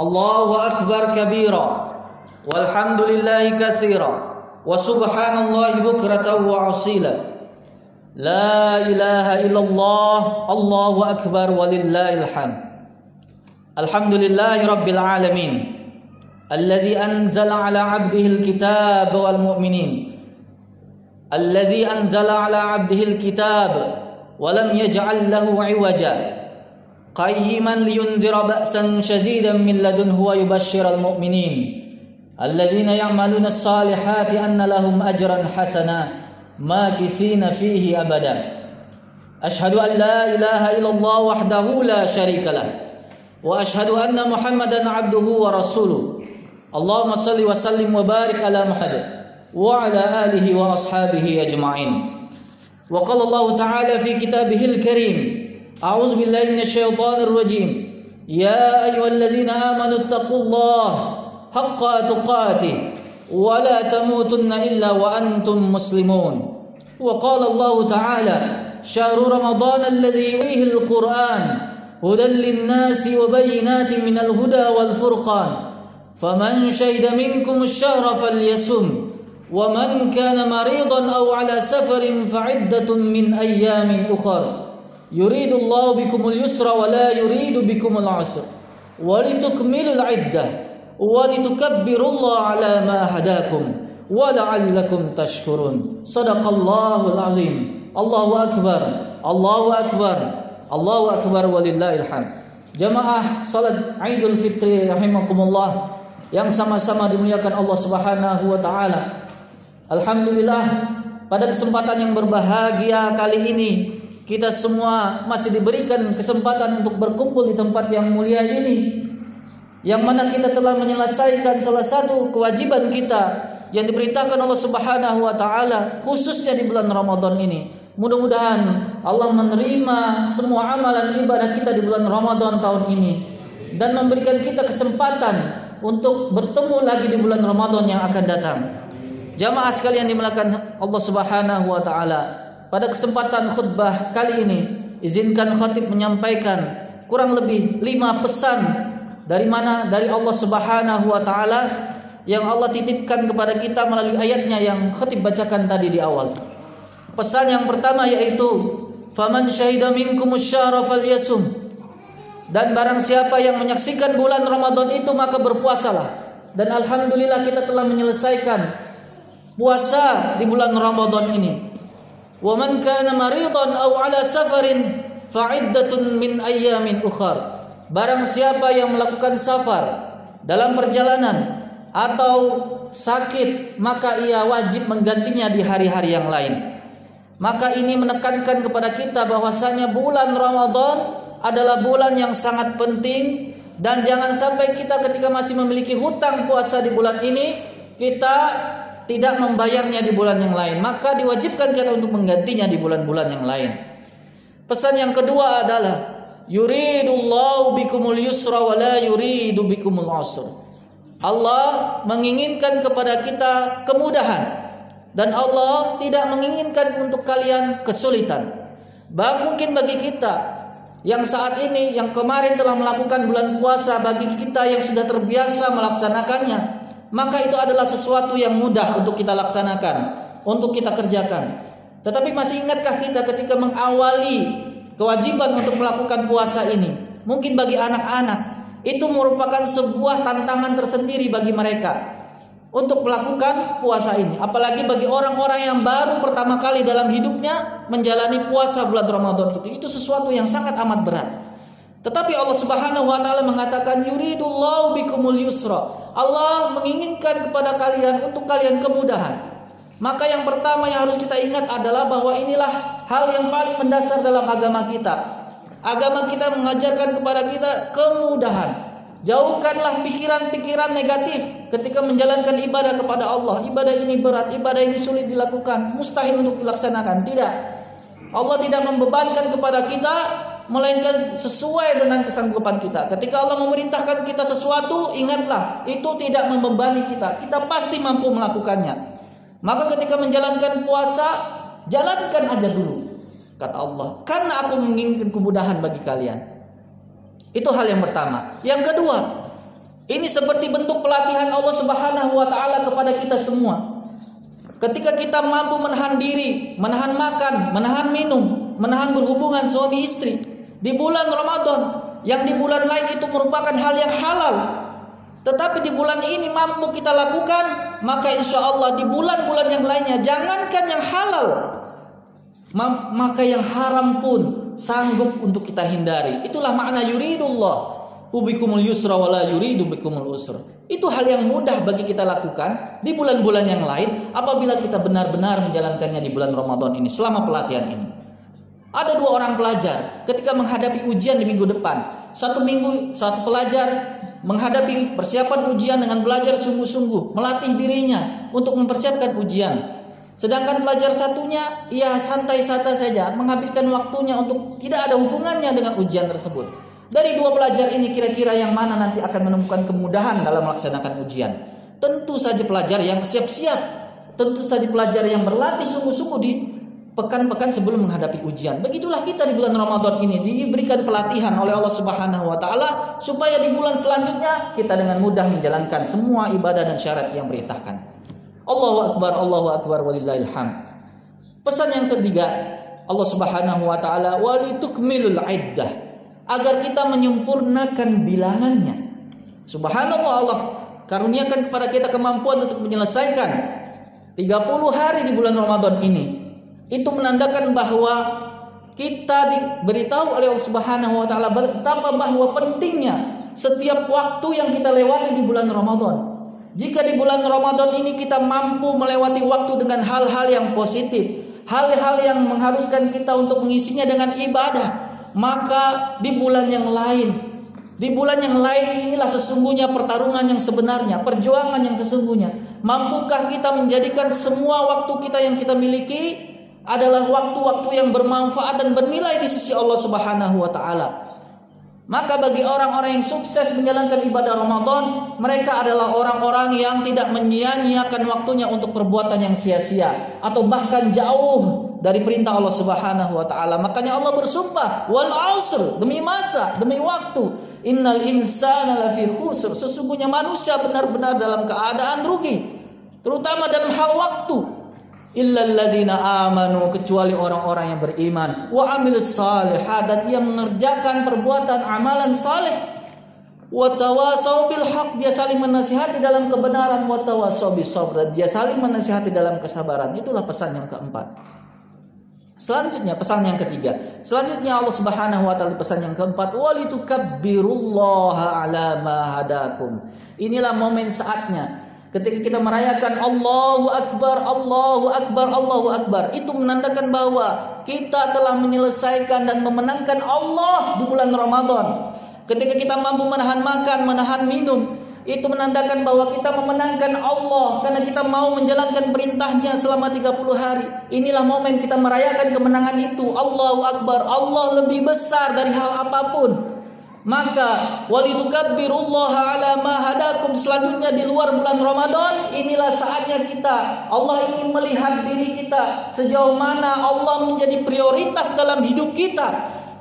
الله أكبر كبيرا والحمد لله كثيرا وسبحان الله بكرة وعصيلا لا إله إلا الله الله أكبر ولله الحمد. الحمد لله رب العالمين الذي أنزل على عبده الكتاب والمؤمنين الذي أنزل على عبده الكتاب ولم يجعل له عوجا. قيما لينذر بأسا شديدا من لدنه ويبشر المؤمنين الذين يعملون الصالحات أن لهم أجرا حسنا ماكثين فيه أبدا. أشهد أن لا إله إلا الله وحده لا شريك له وأشهد أن محمدا عبده ورسوله. اللهم صل وسلم وبارك على محمد وعلى آله وأصحابه أجمعين. وقال الله تعالى في كتابه الكريم أعوذ بالله من الشيطان الرجيم. يا أيها الذين آمنوا اتقوا الله حق تقاته ولا تموتن إلا وأنتم مسلمون. وقال الله تعالى شهر رمضان الذي فيه القرآن هدى للناس وبينات من الهدى والفرقان. فمن شهد منكم الشهر فليسم ومن كان مريضا أو على سفر فعدة من أيام أخر. yuridullahu bikumul yusra wa la yuridu bikumul usra. Wa litukmilul iddah. Wa litukabbirullaha ala ma hadakum. Wa la'allakum tashkurun. Sadaqallahul azim. Allahu akbar. Allahu akbar. Allahu akbar walillahil jamaah salat Idul Fitri rahimakumullah yang sama-sama dimuliakan Allah Subhanahu wa taala. Alhamdulillah pada kesempatan yang berbahagia kali ini kita semua masih diberikan kesempatan untuk berkumpul di tempat yang mulia ini yang mana kita telah menyelesaikan salah satu kewajiban kita yang diperintahkan Allah Subhanahu wa taala khususnya di bulan Ramadan ini. Mudah-mudahan Allah menerima semua amalan ibadah kita di bulan Ramadan tahun ini dan memberikan kita kesempatan untuk bertemu lagi di bulan Ramadan yang akan datang. Jamaah sekalian dimulakan Allah Subhanahu wa taala. Pada kesempatan khutbah kali ini izinkan khatib menyampaikan kurang lebih lima pesan dari mana dari Allah Subhanahu wa taala yang Allah titipkan kepada kita melalui ayatnya yang khatib bacakan tadi di awal. Pesan yang pertama yaitu faman syahida minkum falyasum. Dan barang siapa yang menyaksikan bulan Ramadan itu maka berpuasalah. Dan alhamdulillah kita telah menyelesaikan puasa di bulan Ramadan ini. Man kana maridan aw ala safarin fa'iddatun min ayyamin ukhar. Barang siapa yang melakukan safar dalam perjalanan atau sakit maka ia wajib menggantinya di hari-hari yang lain. Maka ini menekankan kepada kita bahwasanya bulan Ramadan adalah bulan yang sangat penting dan jangan sampai kita ketika masih memiliki hutang puasa di bulan ini kita tidak membayarnya di bulan yang lain, maka diwajibkan kita untuk menggantinya di bulan-bulan yang lain. Pesan yang kedua adalah yuridullahu bikumul yusra wa la yuridu bikumul usra. Allah menginginkan kepada kita kemudahan dan Allah tidak menginginkan untuk kalian kesulitan. Bah mungkin bagi kita yang saat ini yang kemarin telah melakukan bulan puasa bagi kita yang sudah terbiasa melaksanakannya, maka itu adalah sesuatu yang mudah untuk kita laksanakan, untuk kita kerjakan. Tetapi masih ingatkah kita ketika mengawali kewajiban untuk melakukan puasa ini? Mungkin bagi anak-anak itu merupakan sebuah tantangan tersendiri bagi mereka untuk melakukan puasa ini. Apalagi bagi orang-orang yang baru pertama kali dalam hidupnya menjalani puasa bulan Ramadan itu, itu sesuatu yang sangat amat berat. Tetapi Allah Subhanahu wa taala mengatakan yuridullahu bikumul yusra. Allah menginginkan kepada kalian untuk kalian kemudahan. Maka yang pertama yang harus kita ingat adalah bahwa inilah hal yang paling mendasar dalam agama kita. Agama kita mengajarkan kepada kita kemudahan. Jauhkanlah pikiran-pikiran negatif ketika menjalankan ibadah kepada Allah. Ibadah ini berat, ibadah ini sulit dilakukan, mustahil untuk dilaksanakan. Tidak. Allah tidak membebankan kepada kita melainkan sesuai dengan kesanggupan kita. Ketika Allah memerintahkan kita sesuatu, ingatlah, itu tidak membebani kita. Kita pasti mampu melakukannya. Maka ketika menjalankan puasa, jalankan aja dulu. Kata Allah, karena aku menginginkan kemudahan bagi kalian. Itu hal yang pertama. Yang kedua, Ini seperti bentuk pelatihan Allah Subhanahu wa taala kepada kita semua. Ketika kita mampu menahan diri, menahan makan, menahan minum, menahan berhubungan suami istri di bulan Ramadan, yang di bulan lain itu merupakan hal yang halal. Tetapi di bulan ini mampu kita lakukan, maka insya Allah di bulan-bulan yang lainnya jangankan yang halal, maka yang haram pun sanggup untuk kita hindari. Itulah makna yuridullah ubikumul yusra wala yuridu bikumul usra. Itu hal yang mudah bagi kita lakukan di bulan-bulan yang lain apabila kita benar-benar menjalankannya di bulan Ramadan ini selama pelatihan ini. Ada dua orang pelajar ketika menghadapi ujian di minggu depan. Satu minggu satu pelajar menghadapi persiapan ujian dengan belajar sungguh-sungguh, melatih dirinya untuk mempersiapkan ujian. Sedangkan pelajar satunya ia santai-santai saja menghabiskan waktunya untuk tidak ada hubungannya dengan ujian tersebut. Dari dua pelajar ini kira-kira yang mana nanti akan menemukan kemudahan dalam melaksanakan ujian? Tentu saja pelajar yang siap-siap. Tentu saja pelajar yang berlatih sungguh-sungguh di pekan-pekan sebelum menghadapi ujian. Begitulah kita di bulan Ramadan ini diberikan pelatihan oleh Allah Subhanahu wa taala supaya di bulan selanjutnya kita dengan mudah menjalankan semua ibadah dan syarat yang berintahkan. Allahu akbar, Allahu akbar walillahil hamd. Pesan yang ketiga, Allah Subhanahu wa taala walitukmilul iddah agar kita menyempurnakan bilangannya. Subhanallah Allah karuniakan kepada kita kemampuan untuk menyelesaikan 30 hari di bulan Ramadan ini. Itu menandakan bahwa kita diberitahu oleh Allah Subhanahu wa taala betapa bahwa pentingnya setiap waktu yang kita lewati di bulan Ramadan. Jika di bulan Ramadan ini kita mampu melewati waktu dengan hal-hal yang positif, hal-hal yang mengharuskan kita untuk mengisinya dengan ibadah, maka di bulan yang lain di bulan yang lain inilah sesungguhnya pertarungan yang sebenarnya, perjuangan yang sesungguhnya. Mampukah kita menjadikan semua waktu kita yang kita miliki adalah waktu-waktu yang bermanfaat dan bernilai di sisi Allah Subhanahu wa taala? Maka bagi orang-orang yang sukses menjalankan ibadah Ramadan, mereka adalah orang-orang yang tidak menyia-nyiakan waktunya untuk perbuatan yang sia-sia atau bahkan jauh dari perintah Allah Subhanahu wa taala. Makanya Allah bersumpah, wal asr, demi masa, demi waktu. Innal insana lafi khusr. Sesungguhnya manusia benar-benar dalam keadaan rugi, terutama dalam hal waktu. Illalladzina amanu kecuali orang-orang yang beriman. Wa amilus salihat dan yang mengerjakan perbuatan amalan saleh. Wa tawasau bil haq dia saling menasihati dalam kebenaran. Wa tawasau bis sabr dia saling menasihati dalam kesabaran. Itulah pesan yang keempat. Selanjutnya pesan yang ketiga. Selanjutnya Allah Subhanahu wa taala pesan yang keempat, walitukabbirullaha ala ma hadakum. Inilah momen saatnya ketika kita merayakan Allahu Akbar, Allahu Akbar, Allahu Akbar. Itu menandakan bahwa kita telah menyelesaikan dan memenangkan Allah di bulan Ramadan. Ketika kita mampu menahan makan, menahan minum, itu menandakan bahwa kita memenangkan Allah karena kita mau menjalankan perintahnya selama 30 hari. Inilah momen kita merayakan kemenangan itu. Allahu Akbar. Allah lebih besar dari hal apa pun. Maka walitukabbirullaha ala ma hadakum selanjutnya di luar bulan Ramadan inilah saatnya kita Allah ingin melihat diri kita sejauh mana Allah menjadi prioritas dalam hidup kita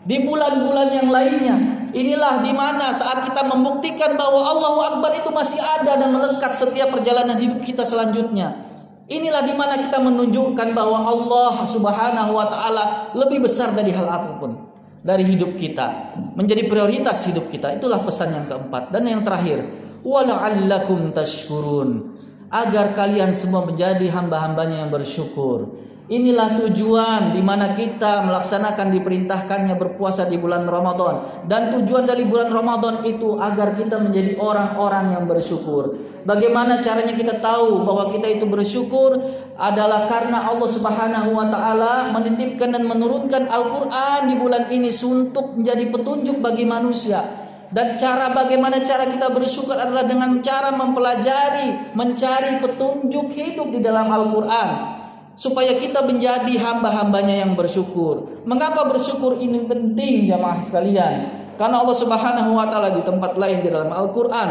di bulan-bulan yang lainnya. Inilah di mana saat kita membuktikan bahwa Allahu Akbar itu masih ada dan melekat setiap perjalanan hidup kita selanjutnya. Inilah di mana kita menunjukkan bahwa Allah Subhanahu wa taala lebih besar dari hal apa pun dari hidup kita, menjadi prioritas hidup kita. Itulah pesan yang keempat dan yang terakhir, wala'allakum tashkurun agar kalian semua menjadi hamba-hambanya yang bersyukur. Inilah tujuan di mana kita melaksanakan diperintahkannya berpuasa di bulan Ramadan dan tujuan dari bulan Ramadan itu agar kita menjadi orang-orang yang bersyukur. Bagaimana caranya kita tahu bahwa kita itu bersyukur adalah karena Allah Subhanahu wa taala menitipkan dan menurunkan Al-Qur'an di bulan ini untuk menjadi petunjuk bagi manusia. Dan cara bagaimana cara kita bersyukur adalah dengan cara mempelajari, mencari petunjuk hidup di dalam Al-Qur'an supaya kita menjadi hamba-hambanya yang bersyukur. Mengapa bersyukur ini penting jamaah sekalian? Karena Allah Subhanahu wa taala di tempat lain di dalam Al-Qur'an,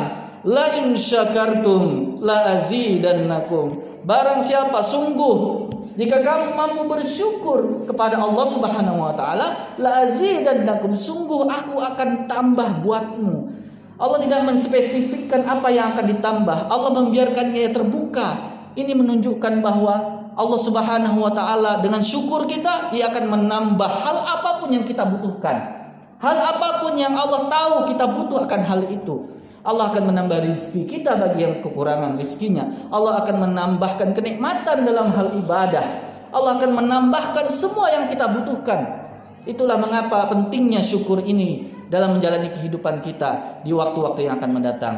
la in syakartum la azidannakum. Barang siapa sungguh jika kamu mampu bersyukur kepada Allah Subhanahu wa taala, la azidannakum. Sungguh aku akan tambah buatmu. Allah tidak menspesifikkan apa yang akan ditambah. Allah membiarkannya terbuka. Ini menunjukkan bahwa Allah Subhanahu wa taala dengan syukur kita ia akan menambah hal apa pun yang kita butuhkan. Hal apa pun yang Allah tahu kita butuh akan hal itu. Allah akan menambah rizki kita bagi yang kekurangan rizkinya. Allah akan menambahkan kenikmatan dalam hal ibadah. Allah akan menambahkan semua yang kita butuhkan. Itulah mengapa pentingnya syukur ini dalam menjalani kehidupan kita di waktu-waktu yang akan mendatang.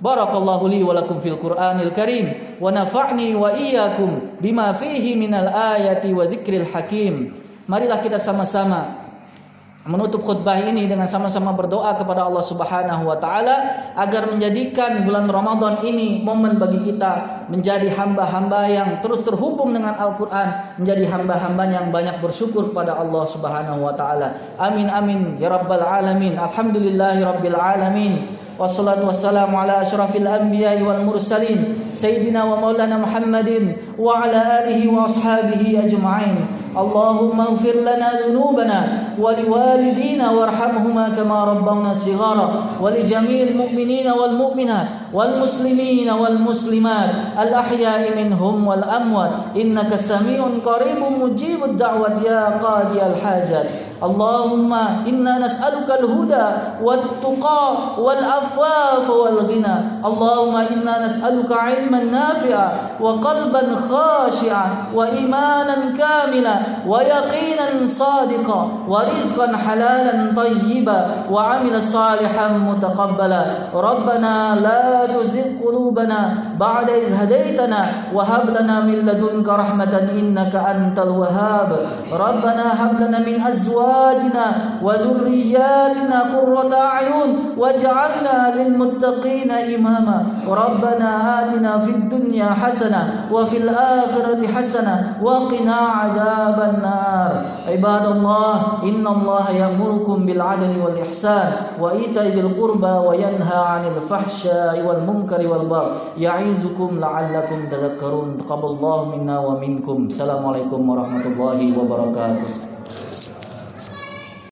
Barakallahu li wa lakum fil Qur'anil Karim wa nafa'ni wa iyyakum bima fihi minal ayati wa zikril hakim. Marilah kita sama-sama menutup khutbah ini dengan sama-sama berdoa kepada Allah Subhanahu wa taala agar menjadikan bulan Ramadan ini momen bagi kita menjadi hamba-hamba yang terus terhubung dengan Al-Qur'an, menjadi hamba-hamba yang banyak bersyukur kepada Allah Subhanahu wa taala. Amin amin ya rabbal alamin. Alhamdulillahi rabbil alamin. والصلاة والسلام على أشرف الأنبياء والمرسلين سيدنا ومولانا محمد وعلى آله وأصحابه أجمعين. اللهم اغفر لنا ذنوبنا ولوالدينا وارحمهما كما ربونا صغارا ولجميع المؤمنين والمؤمنات والمسلمين والمسلمات الأحياء منهم والأموات. إنك سميع قريب مجيب الدعوة يا قاضي الحاجات. اللهم إنا نسألك الهدى والتقى والعفاف والغنى. اللهم إنا نسألك علما نافعا وقلبا خاشعا وإيمانا كاملا ويقينا صادقا ورزقا حلالا طيبا وعمل صالحا متقبلا. ربنا لا تزغ قلوبنا بعد إذ هديتنا وهب لنا من لدنك رحمة إنك أنت الوهاب. ربنا هب لنا من أزواجنا وذرياتنا قرة أعين واجعلنا للمتقين إماما. ربنا آتنا في الدنيا حسنة وفي الآخرة حسنة وقنا عذاب النار. عباد الله إن الله يأمركم بالعدل والإحسان وإيتاء ذي القربى وينهى عن الفحشاء والمنكر والبغي. يعظكم لعلكم تذكرون. تقبل الله منا ومنكم. السلام عليكم ورحمة الله وبركاته.